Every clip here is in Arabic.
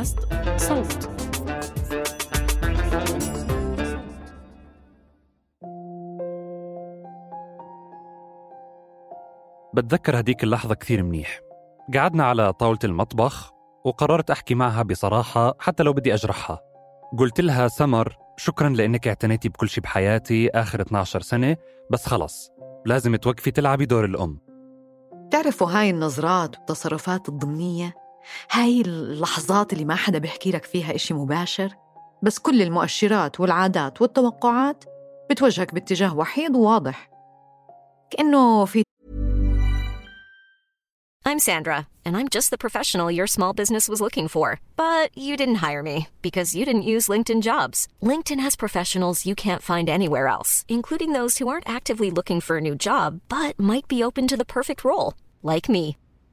بودكاست صوت. بتذكر هديك اللحظة كثير منيح. قعدنا على طاولة المطبخ وقررت أحكي معها بصراحة حتى لو بدي أجرحها. قلت لها سمر شكرا لأنك اعتنيتي بكل شيء بحياتي آخر 12 سنة بس خلص لازم توقفي تلعبي دور الأم. تعرفوا هاي النظرات والتصرفات الضمنية هاي اللحظات اللي ما حدا بيحكي لك فيها إشي مباشر بس كل المؤشرات والعادات والتوقعات بتوجهك باتجاه وحيد وواضح كأنه في I'm Sandra, and I'm just the professional your small business was looking for. But you didn't hire me because you didn't use LinkedIn jobs. LinkedIn has professionals you can't find anywhere else, including those who aren't actively looking for a new job but might be open to the perfect role, like me.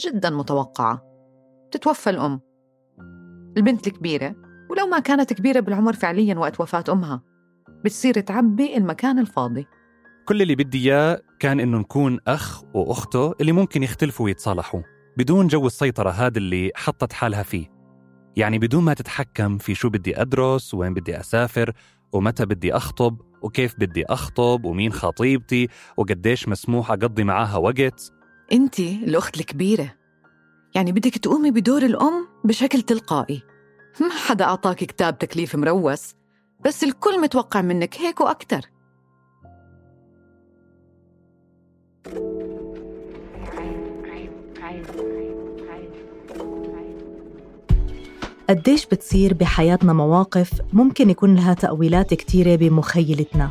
جدا متوقعة. تتوفى الأم. البنت الكبيرة ولو ما كانت كبيرة بالعمر فعليا وقت وفاة أمها. بتصير تعبي المكان الفاضي. كل اللي بدي إياه كان إنه نكون أخ وأخته اللي ممكن يختلفوا ويتصالحوا بدون جو السيطرة هذا اللي حطت حالها فيه. يعني بدون ما تتحكم في شو بدي أدرس وين بدي أسافر ومتى بدي أخطب وكيف بدي أخطب ومين خطيبتي وقديش مسموح أقضي معاها وقت. أنت الأخت الكبيرة. يعني بدك تقومي بدور الأم بشكل تلقائي. ما حدا أعطاك كتاب تكليف مروس بس الكل متوقع منك هيك وأكتر. قديش بتصير بحياتنا مواقف ممكن يكون لها تأويلات كتيرة بمخيلتنا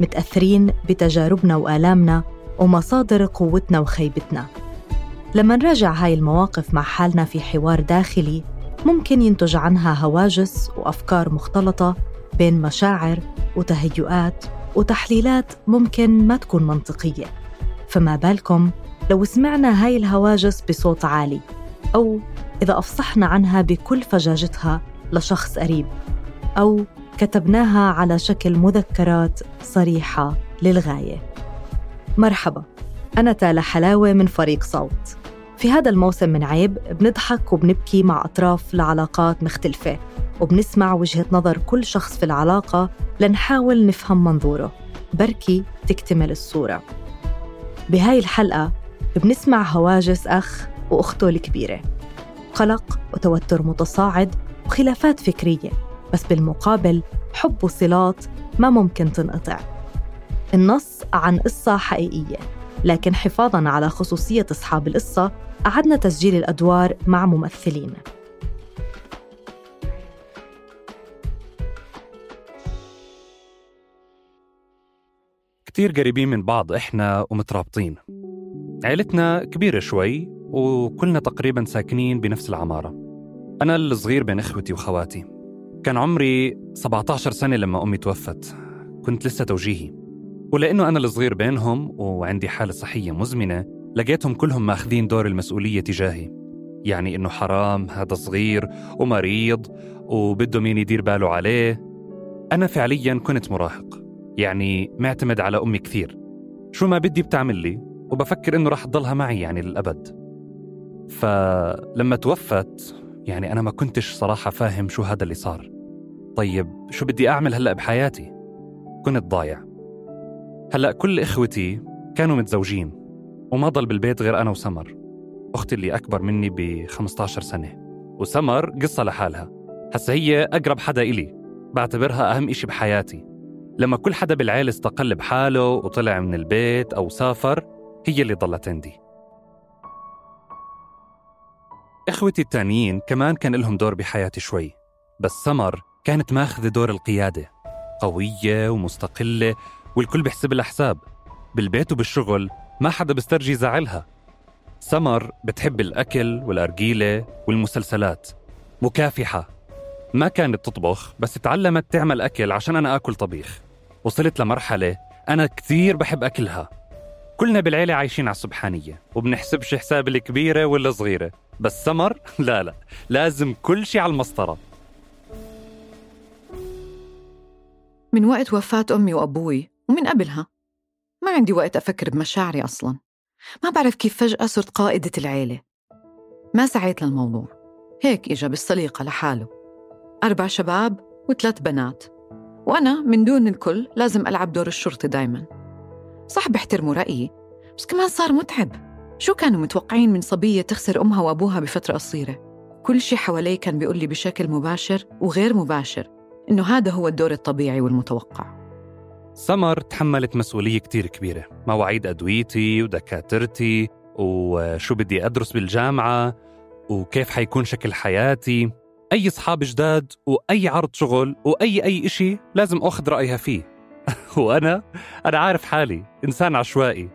متأثرين بتجاربنا وآلامنا ومصادر قوتنا وخيبتنا. لما نراجع هاي المواقف مع حالنا في حوار داخلي ممكن ينتج عنها هواجس وأفكار مختلطة بين مشاعر وتهيؤات وتحليلات ممكن ما تكون منطقية. فما بالكم لو سمعنا هاي الهواجس بصوت عالي أو إذا أفصحنا عنها بكل فجاجتها لشخص قريب أو كتبناها على شكل مذكرات صريحة للغاية. مرحبا أنا تالا حلاوة من فريق صوت. في هذا الموسم من عيب بنضحك وبنبكي مع أطراف لعلاقات مختلفة وبنسمع وجهة نظر كل شخص في العلاقة لنحاول نفهم منظوره. بركي تكتمل الصورة. بهاي الحلقة بنسمع هواجس أخ وأخته الكبيرة. قلق وتوتر متصاعد وخلافات فكرية بس بالمقابل حب وصلات ما ممكن تنقطع. النص عن قصة حقيقية لكن حفاظاً على خصوصية أصحاب القصة أعدنا تسجيل الأدوار مع ممثلين. كتير قريبين من بعض إحنا ومترابطين. عيلتنا كبيرة شوي وكلنا تقريبا ساكنين بنفس العمارة. أنا الصغير بين إخوتي وخواتي. كان عمري 17 سنة لما أمي توفت. كنت لسه توجيهي. ولأنه أنا الصغير بينهم وعندي حالة صحية مزمنة لقيتهم كلهم ماخذين دور المسؤولية تجاهي. يعني إنه حرام هذا صغير ومريض وبده مين يدير باله عليه. أنا فعليا كنت مراهق. يعني معتمد على أمي كثير. شو ما بدي بتعمل لي وبفكر إنه رح تضلها معي يعني للأبد. فلما توفت يعني أنا ما كنتش صراحة فاهم شو هذا اللي صار. طيب شو بدي أعمل هلأ بحياتي؟ كنت ضايع. هلأ كل إخوتي كانوا متزوجين. وما ضل بالبيت غير أنا وسمر. أختي اللي أكبر مني ب 15 سنة. وسمر قصة لحالها. هسا هي أقرب حدا إلي. بعتبرها أهم إشي بحياتي. لما كل حدا بالعيلة استقل بحاله وطلع من البيت أو سافر هي اللي ضلت عندي. إخوتي التانيين كمان كان لهم دور بحياتي شوي. بس سمر كانت ماخذة دور القيادة. قوية ومستقلة والكل بيحسب لها حساب بالبيت وبالشغل ما حدا بيسترجي زعلها. سمر بتحب الأكل والأرجيلة والمسلسلات. مكافحة ما كانت تطبخ بس تعلمت تعمل أكل عشان أنا آكل طبيخ. وصلت لمرحلة أنا كثير بحب أكلها. كلنا بالعيلة عايشين على السبحانية وبنحسبش حساب الكبيرة ولا صغيرة بس سمر؟ لا لا. لازم كل شيء على المسطرة. من وقت وفاة أمي وأبوي ومن قبلها. ما عندي وقت أفكر بمشاعري أصلاً. ما بعرف كيف فجأة صرت قائدة العيلة. ما سعيت للموضوع. هيك إجا بالسليقة لحاله. أربع شباب وثلاث بنات. وأنا من دون الكل لازم ألعب دور الشرطي دايما. صح بحترموا رأيي بس كمان صار متعب. شو كانوا متوقعين من صبية تخسر أمها وأبوها بفترة قصيرة؟ كل شي حوالي كان بيقول لي بشكل مباشر وغير مباشر إنه هذا هو الدور الطبيعي والمتوقع. سمر تحملت مسؤولية كتير كبيرة. مواعيد أدويتي ودكاترتي وشو بدي أدرس بالجامعة وكيف حيكون شكل حياتي. أي أصحاب جداد وأي عرض شغل وأي أي إشي لازم أخذ رأيها فيه. وأنا أنا عارف حالي إنسان عشوائي.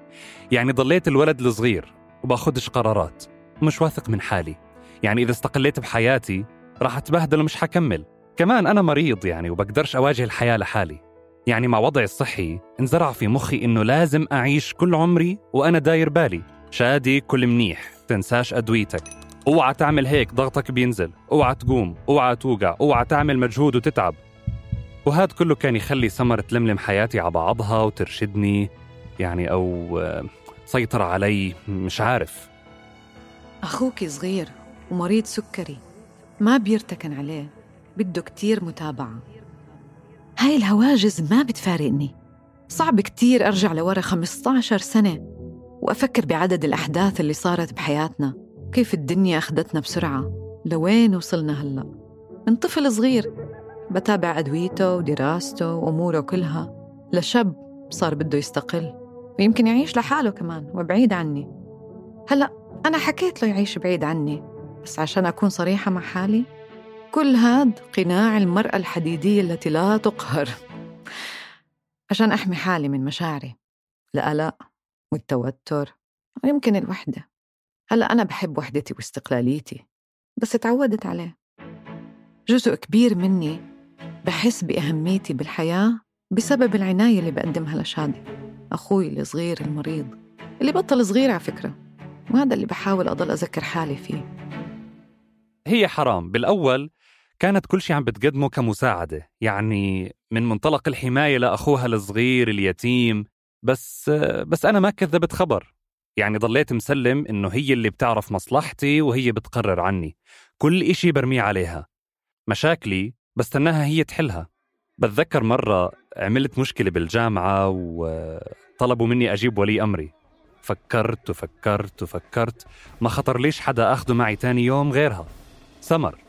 يعني ضليت الولد الصغير وباخدش قرارات. ومش واثق من حالي. يعني إذا استقليت بحياتي راح أتبهدل ومش حكمل. كمان أنا مريض يعني وبقدرش أواجه الحياة لحالي. يعني مع وضعي الصحي انزرع في مخي إنه لازم أعيش كل عمري وأنا داير بالي. شادي كل منيح تنساش أدويتك. أوعى تعمل هيك ضغطك بينزل. أوعى تقوم أوعى توقع أوعى تعمل مجهود وتتعب. وهذا كله كان يخلي سمر تلملم حياتي على بعضها وترشدني يعني أو تسيطر علي مش عارف. أخوك صغير ومريض سكري ما بيرتكن عليه بده كتير متابعة. هاي الهواجس ما بتفارقني. صعب كتير أرجع لورا 15 سنة وأفكر بعدد الأحداث اللي صارت بحياتنا كيف الدنيا أخذتنا بسرعة لوين وصلنا هلأ؟ من طفل صغير بتابع أدويته ودراسته وأموره كلها لشاب صار بده يستقل ويمكن يعيش لحاله كمان وبعيد عني. هلأ أنا حكيت له يعيش بعيد عني بس عشان أكون صريحة مع حالي كل هاد قناع المرأة الحديدية التي لا تقهر. عشان أحمي حالي من مشاعري. القلق والتوتر. ويمكن الوحدة. هلأ أنا بحب وحدتي واستقلاليتي. بس تعودت عليه. جزء كبير مني بحس بأهميتي بالحياة بسبب العناية اللي بقدمها لشادي أخوي الصغير المريض. اللي بطل صغير على فكرة. وهذا اللي بحاول أضل أذكر حالي فيه. هي حرام. بالأول كانت كل شيء عم بتقدمه كمساعدة. يعني من منطلق الحماية لأخوها الصغير اليتيم بس بس أنا ما كذبت خبر. يعني ضليت مسلم إنه هي اللي بتعرف مصلحتي وهي بتقرر عني. كل إشي برميه عليها. مشاكلي بستناها هي تحلها. بتذكر مرة عملت مشكلة بالجامعة وطلبوا مني أجيب ولي أمري. فكرت وفكرت وفكرت ما خطر ليش حدا أخده معي تاني يوم غيرها. سمر.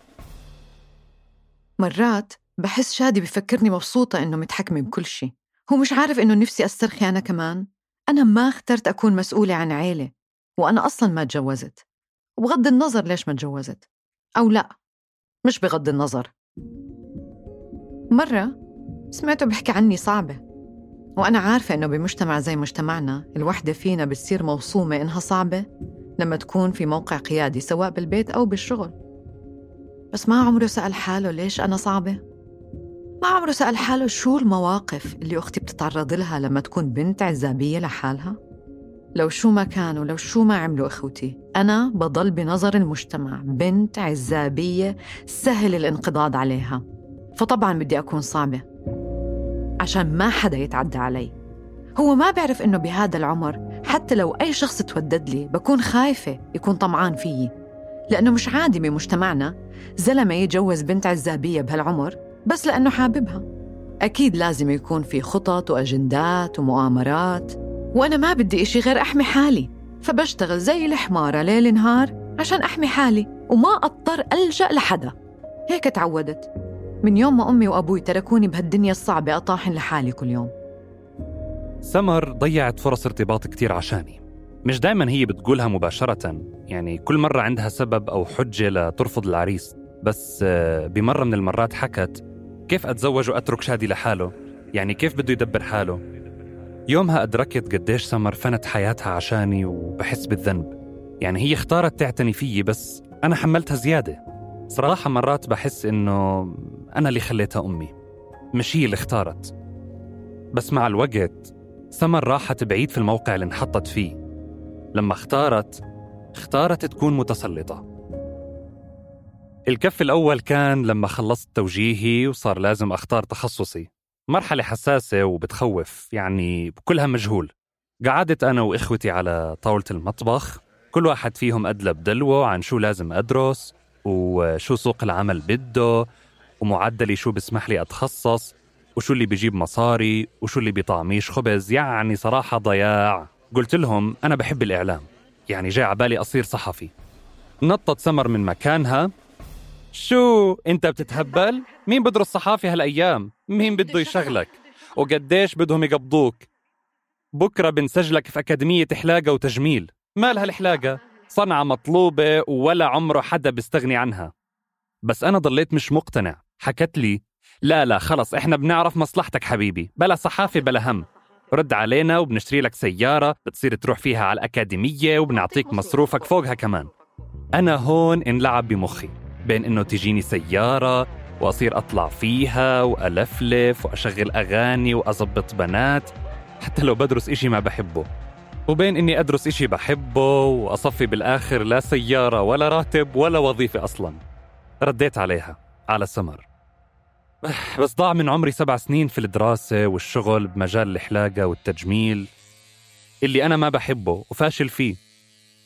مرات بحس شادي بفكرني مبسوطة إنه متحكمة بكل شيء هو مش عارف إنه نفسي أسترخي أنا كمان. أنا ما اخترت أكون مسؤولة عن عيلة وأنا أصلا ما تجوزت. وبغض النظر ليش ما تجوزت أو لا مش بغض النظر. مرة سمعته بحكي عني صعبة وأنا عارفة إنه بمجتمع زي مجتمعنا الوحدة فينا بتصير موصومة إنها صعبة لما تكون في موقع قيادي سواء بالبيت أو بالشغل. بس ما عمره سأل حاله ليش أنا صعبة؟ ما عمره سأل حاله شو المواقف اللي أختي بتتعرض لها لما تكون بنت عزابية لحالها؟ لو شو ما كانوا لو شو ما عملوا إخوتي أنا بضل بنظر المجتمع بنت عزابية سهل الانقضاض عليها فطبعا بدي أكون صعبة عشان ما حدا يتعدى علي هو ما بيعرف إنه بهذا العمر حتى لو أي شخص تودد لي بكون خايفة يكون طمعان فيي لأنه مش عادي بمجتمعنا زلمة يتجوز بنت عزابية بهالعمر بس لأنه حاببها. أكيد لازم يكون في خطط وأجندات ومؤامرات. وأنا ما بدي إشي غير أحمي حالي. فبشتغل زي الحمارة ليل نهار عشان أحمي حالي وما أضطر ألجأ لحدا. هيك تعودت. من يوم ما أمي وأبوي تركوني بهالدنيا الصعبة أطاحن لحالي كل يوم. سمر ضيعت فرص ارتباط كتير عشاني. مش دايما هي بتقولها مباشرة. يعني كل مرة عندها سبب أو حجة لترفض العريس. بس آه، بمرة من المرات حكت كيف أتزوج وأترك شادي لحاله؟ يعني كيف بده يدبر حاله؟ يومها أدركت قديش سمر فنت حياتها عشاني وبحس بالذنب. يعني هي اختارت تعتني فيي بس أنا حملتها زيادة. صراحة مرات بحس إنه أنا اللي خليتها أمي مش هي اللي اختارت. بس مع الوقت سمر راحت بعيد في الموقع اللي انحطت فيه. لما اختارت اختارت تكون متسلطة. الكف الأول كان لما خلصت توجيهي وصار لازم أختار تخصصي. مرحلة حساسة وبتخوف يعني كلها مجهول. قعدت أنا وإخوتي على طاولة المطبخ كل واحد فيهم أدلى بدلوه عن شو لازم أدرس وشو سوق العمل بده ومعدلي شو بسمح لي أتخصص وشو اللي بيجيب مصاري وشو اللي بيطعميش خبز يعني صراحة ضياع. قلت لهم أنا بحب الإعلام يعني جاي عبالي أصير صحفي نطت سمر من مكانها شو أنت بتتهبل؟ مين بدرس صحافي هالأيام؟ مين بده يشغلك؟ وقديش بدهم يقبضوك؟ بكرة بنسجلك في أكاديمية حلاقة وتجميل، مالها الحلاقه؟ صنعة مطلوبة ولا عمره حدا بيستغني عنها. بس أنا ضليت مش مقتنع، حكت لي لا لا خلص إحنا بنعرف مصلحتك حبيبي، بلا صحافه بلا هم. رد علينا وبنشتري لك سيارة بتصير تروح فيها على الأكاديمية وبنعطيك مصروفك فوقها كمان. أنا هون انلعب بمخي بين إنه تجيني سيارة وأصير أطلع فيها وألفلف وأشغل أغاني واظبط بنات حتى لو بدرس إشي ما بحبه. وبين إني أدرس إشي بحبه وأصفي بالآخر لا سيارة ولا راتب ولا وظيفة أصلا. رديت عليها على سمر بس ضاع من عمري سبع سنين في الدراسة والشغل بمجال الحلاقة والتجميل اللي أنا ما بحبه وفاشل فيه.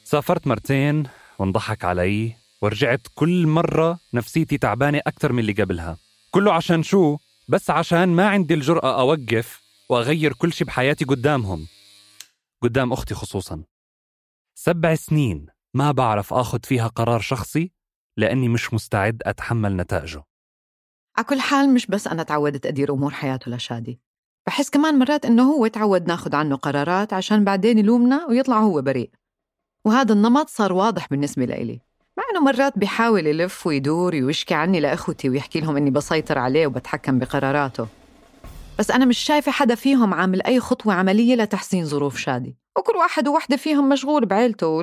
سافرت مرتين وانضحك علي ورجعت كل مرة نفسيتي تعبانة أكثر من اللي قبلها. كله عشان شو؟ بس عشان ما عندي الجرأة أوقف وأغير كل شي بحياتي قدامهم. قدام أختي خصوصا. سبع سنين ما بعرف آخذ فيها قرار شخصي لأني مش مستعد أتحمل نتائجه. على كل حال مش بس أنا تعودت أدير أمور حياته لشادي بحس كمان مرات إنه هو تعود ناخد عنه قرارات عشان بعدين يلومنا ويطلع هو بريء وهذا النمط صار واضح بالنسبة لإلي مع إنه مرات بيحاول يلف ويدور ويشكي عني لأخوتي ويحكي لهم إني بسيطر عليه وبتحكم بقراراته بس أنا مش شايفة حدا فيهم عامل أي خطوة عملية لتحسين ظروف شادي وكل واحد ووحدة فيهم مشغول بعيلته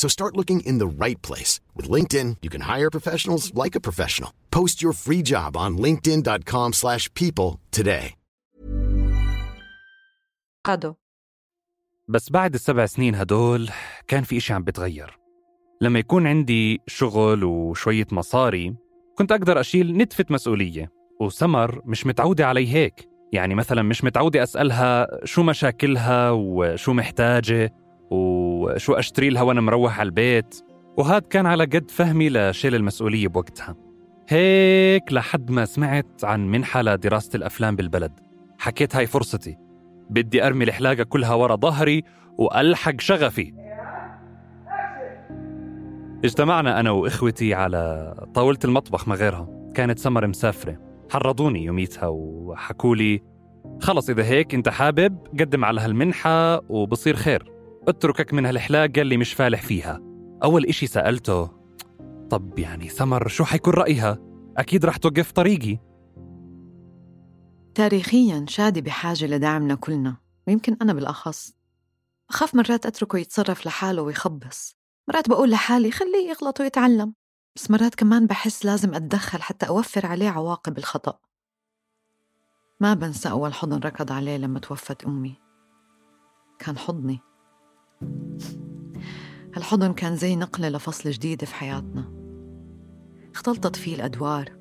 So start looking in the right place. With LinkedIn, you can hire professionals like a professional. Post your free job on linkedin.com slash people today. قادو بس بعد السبع سنين هدول كان في إشي عم بتغير لما يكون عندي شغل وشوية مصاري كنت أقدر أشيل نتفة مسؤولية وسمر مش متعودة علي هيك يعني مثلا مش متعودة أسألها شو مشاكلها وشو محتاجة وشو أشتري لها وأنا مروح على البيت؟ وهذا كان على قد فهمي لشيل المسؤولية بوقتها. هيك لحد ما سمعت عن منحة لدراسة الأفلام بالبلد. حكيت هاي فرصتي. بدي أرمي الحلاقة كلها ورا ظهري وألحق شغفي. اجتمعنا أنا وإخوتي على طاولة المطبخ ما غيرها. كانت سمر مسافرة. حرضوني يوميتها وحكوا لي خلص إذا هيك أنت حابب قدم على هالمنحة وبصير خير. اتركك من هالحلاقة اللي مش فالح فيها. أول إشي سألته طب يعني سمر شو حيكون رأيها؟ أكيد رح توقف طريقي. تاريخيا شادي بحاجة لدعمنا كلنا ويمكن أنا بالأخص. أخاف مرات أتركه يتصرف لحاله ويخبص. مرات بقول لحالي خليه يغلط ويتعلم. بس مرات كمان بحس لازم أتدخل حتى أوفر عليه عواقب الخطأ. ما بنسى أول حضن ركض عليه لما توفت أمي. كان حضني. هالحضن كان زي نقلة لفصل جديد في حياتنا. اختلطت فيه الأدوار.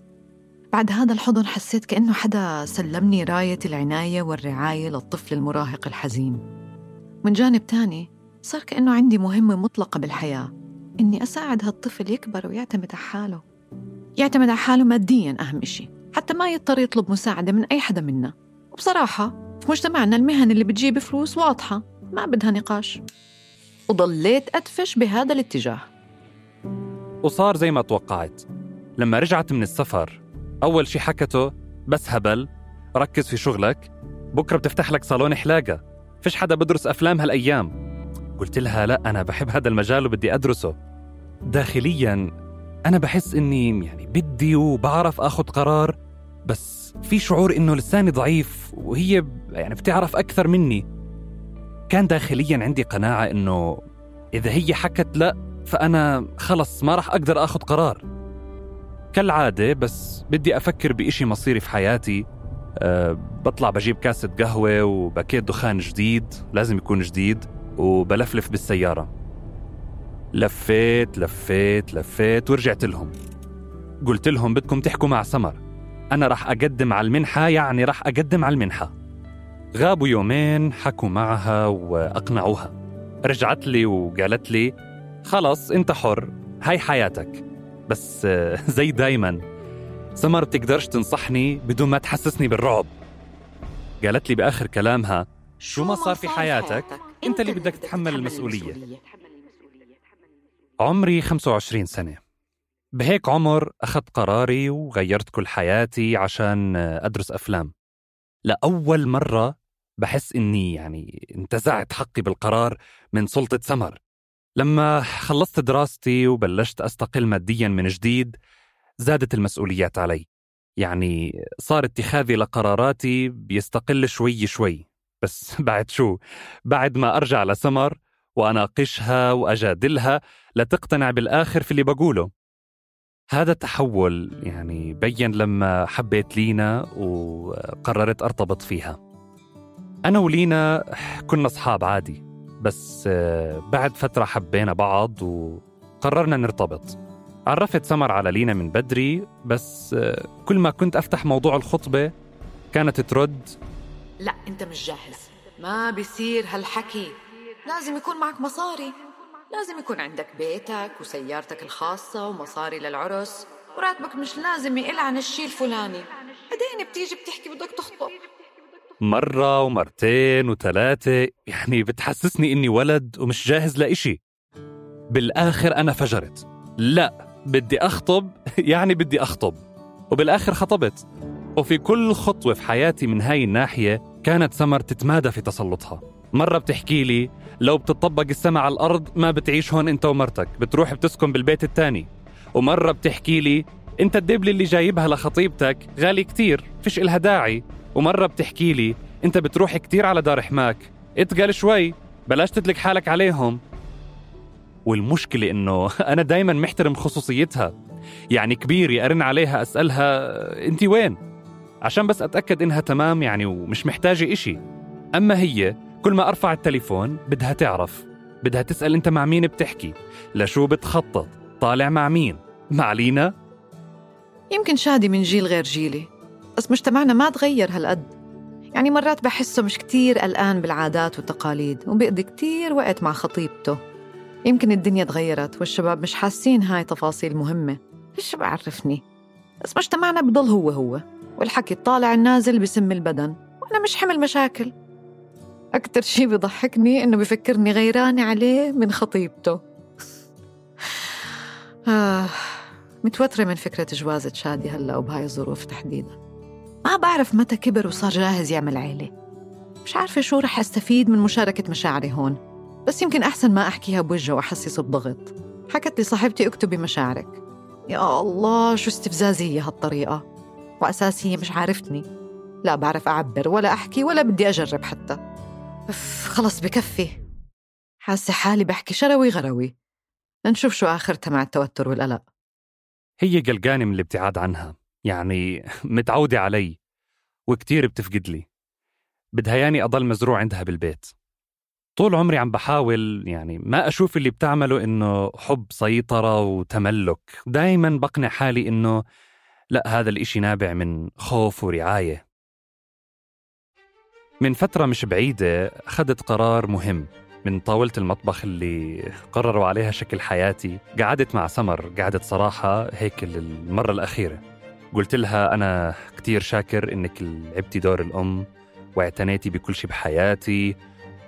بعد هذا الحضن حسيت كأنه حدا سلمني راية العناية والرعاية للطفل المراهق الحزين. من جانب تاني صار كأنه عندي مهمة مطلقة بالحياة. إني أساعد هالطفل يكبر ويعتمد على حاله. يعتمد على حاله مادياً أهم إشي. حتى ما يضطر يطلب مساعدة من أي حدا منا. وبصراحة في مجتمعنا المهن اللي بتجيب فلوس واضحة. ما بدها نقاش. وضليت أدفش بهذا الاتجاه. وصار زي ما توقعت. لما رجعت من السفر أول شي حكته بس هبل ركز في شغلك بكرة بتفتح لك صالون حلاقة فيش حدا بدرس أفلام هالأيام. قلت لها لا أنا بحب هذا المجال وبدي أدرسه. داخليا أنا بحس إني يعني بدي وبعرف أخذ قرار بس في شعور إنه لساني ضعيف وهي يعني بتعرف أكثر مني. كان داخليا عندي قناعة إنه إذا هي حكت لا فأنا خلص ما راح أقدر أخذ قرار. كالعادة بس بدي أفكر بإشي مصيري في حياتي. أه بطلع بجيب كاسة قهوة وباكيت دخان جديد لازم يكون جديد وبلفلف بالسيارة. لفيت لفيت لفيت ورجعت لهم. قلت لهم بدكم تحكوا مع سمر. أنا رح أقدم على المنحة يعني رح أقدم على المنحة. غابوا يومين حكوا معها وأقنعوها. رجعت لي وقالت لي خلص أنت حر هاي حياتك. بس زي دايما سمر بتقدرش تنصحني بدون ما تحسسني بالرعب. قالت لي بآخر كلامها شو ما صار في حياتك أنت اللي بدك تتحمل المسؤولية. عمري 25 سنة. بهيك عمر أخذت قراري وغيرت كل حياتي عشان أدرس أفلام. لأول مرة بحس إني يعني انتزعت حقي بالقرار من سلطة سمر. لما خلصت دراستي وبلشت أستقل ماديا من جديد زادت المسؤوليات علي. يعني صار اتخاذي لقراراتي بيستقل شوي شوي. بس بعد شو؟ بعد ما أرجع لسمر وأناقشها وأجادلها لتقتنع بالآخر في اللي بقوله. هذا التحول يعني بين لما حبيت لينا وقررت أرتبط فيها. أنا ولينا كنا أصحاب عادي بس بعد فترة حبينا بعض وقررنا نرتبط. عرفت سمر على لينا من بدري بس كل ما كنت أفتح موضوع الخطبة كانت ترد لا أنت مش جاهز. ما بيصير هالحكي. لازم يكون معك مصاري. لازم يكون عندك بيتك وسيارتك الخاصة ومصاري للعرس. وراتبك مش لازم يقل عن الشي الفلاني. بعدين بتيجي بتحكي بدك تخطب. مرة ومرتين وثلاثة يعني بتحسسني إني ولد ومش جاهز لإشي. بالآخر أنا فجرت. لا بدي أخطب. يعني بدي أخطب. وبالآخر خطبت. وفي كل خطوة في حياتي من هاي الناحية كانت سمر تتمادى في تسلطها. مرة بتحكي لي لو بتطبق السما على الأرض ما بتعيش هون أنت ومرتك. بتروح بتسكن بالبيت التاني. ومرة بتحكي لي أنت الدبلة اللي جايبها لخطيبتك غالي كتير. فيش إلها داعي. ومرة بتحكي لي أنت بتروح كتير على دار حماك. اتقل شوي بلاش تدلك حالك عليهم. والمشكلة إنه أنا دايما محترم خصوصيتها. يعني كبيري أرن عليها أسألها أنت وين؟ عشان بس أتأكد إنها تمام يعني ومش محتاجة إشي. أما هي كل ما أرفع التليفون بدها تعرف. بدها تسأل أنت مع مين بتحكي. لشو بتخطط؟ طالع مع مين؟ مع لينا؟ يمكن شادي من جيل غير جيلي. بس مجتمعنا ما تغير هالقد. يعني مرات بحسه مش كتير قلقان بالعادات والتقاليد وبيقضي كتير وقت مع خطيبته. يمكن الدنيا تغيرت والشباب مش حاسين هاي تفاصيل مهمة. إيش بعرفني بس مجتمعنا بضل هو هو والحكي الطالع النازل بسم البدن وأنا مش حمل مشاكل. أكتر شي بضحكني إنه بفكرني غيرانة عليه من خطيبته. آه متوترة من فكرة جوازة شادي هلأ وبهاي الظروف تحديدا. ما بعرف متى كبر وصار جاهز يعمل عيلة. مش عارفة شو رح أستفيد من مشاركة مشاعري هون بس يمكن أحسن ما أحكيها بوجهه وأحسسه بضغط. حكت لي صاحبتي اكتبي مشاعرك. يا الله شو استفزازية هالطريقة. وأساس هي مش عارفتني. لا بعرف أعبر ولا أحكي ولا بدي أجرب حتى. أف خلص بكفي. حاسة حالي بحكي شروي غروي. لنشوف شو آخرتها مع التوتر والقلق. هي قلقانة من الابتعاد عنها. يعني متعودة علي وكتير بتفقد لي. بدها ياني أضل مزروع عندها بالبيت. طول عمري عم بحاول يعني ما أشوف اللي بتعمله إنه حب سيطرة وتملك. دايما بقنع حالي إنه لا هذا الإشي نابع من خوف ورعاية. من فترة مش بعيدة أخذت قرار مهم من طاولة المطبخ اللي قرروا عليها شكل حياتي. قعدت مع سمر قعدت صراحة هيك المرة الأخيرة. قلت لها أنا كتير شاكر إنك لعبتي دور الأم واعتنيتي بكل شيء بحياتي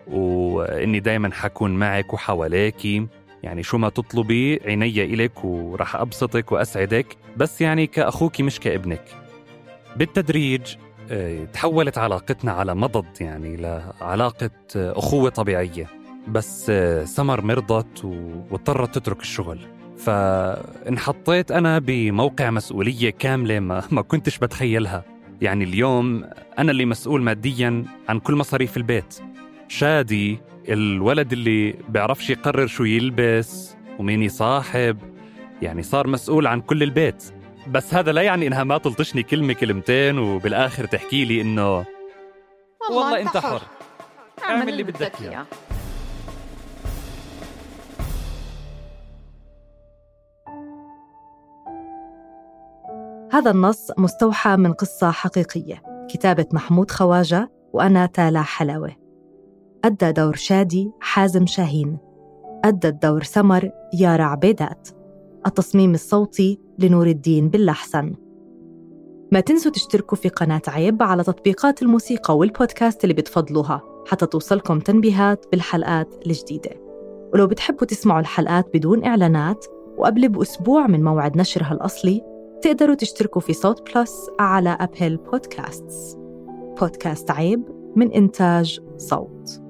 وإني دايما حكون معك وحواليكي. يعني شو ما تطلبي عيني إلك ورح أبسطك وأسعدك بس يعني كأخوك مش كابنك. بالتدريج آه، تحولت علاقتنا على مضض يعني لعلاقة أخوة طبيعية. بس آه، سمر مرضت واضطرت تترك الشغل. فانحطيت أنا بموقع مسؤولية كاملة ما, ما كنتش بتخيلها. يعني اليوم أنا اللي مسؤول ماديا عن كل مصاريف البيت. شادي الولد اللي بيعرفش يقرر شو يلبس ومين يصاحب يعني صار مسؤول عن كل البيت. بس هذا لا يعني إنها ما تلطشني كلمة كلمتين وبالآخر تحكي لي إنه والله, والله انت حر اعمل اللي بدك إياه. هذا النص مستوحى من قصة حقيقية. كتابة محمود خواجة وأنا تالا حلاوة. أدى دور شادي حازم شاهين. أدى الدور سمر يارا عبيدات. التصميم الصوتي لنور الدين باللحسن. ما تنسوا تشتركوا في قناة عيب على تطبيقات الموسيقى والبودكاست اللي بتفضلوها حتى توصلكم تنبيهات بالحلقات الجديدة. ولو بتحبوا تسمعوا الحلقات بدون إعلانات وقبل بأسبوع من موعد نشرها الأصلي تقدروا تشتركوا في صوت بلس على أبل بودكاستس بودكاست عيب من إنتاج صوت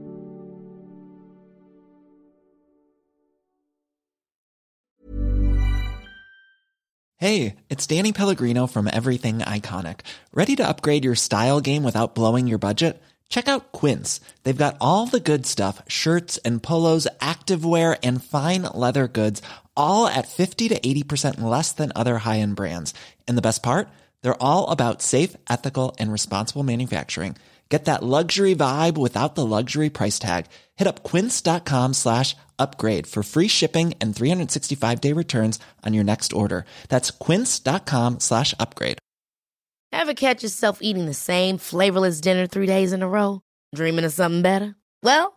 Hey, it's Danny Pellegrino from Everything Iconic. Ready to upgrade your style game without blowing your budget? Check out Quince. They've got all the good stuff shirts and polos, activewear, and fine leather goods, all at 50 to 80% less than other high end brands. And the best part? They're all about safe, ethical, and responsible manufacturing. Get that luxury vibe without the luxury price tag. Hit up quince.com slash upgrade for free shipping and 365 day returns on your next order. That's quince.com slash upgrade. Ever catch yourself eating the same flavorless dinner three days in a row? Dreaming of something better? Well,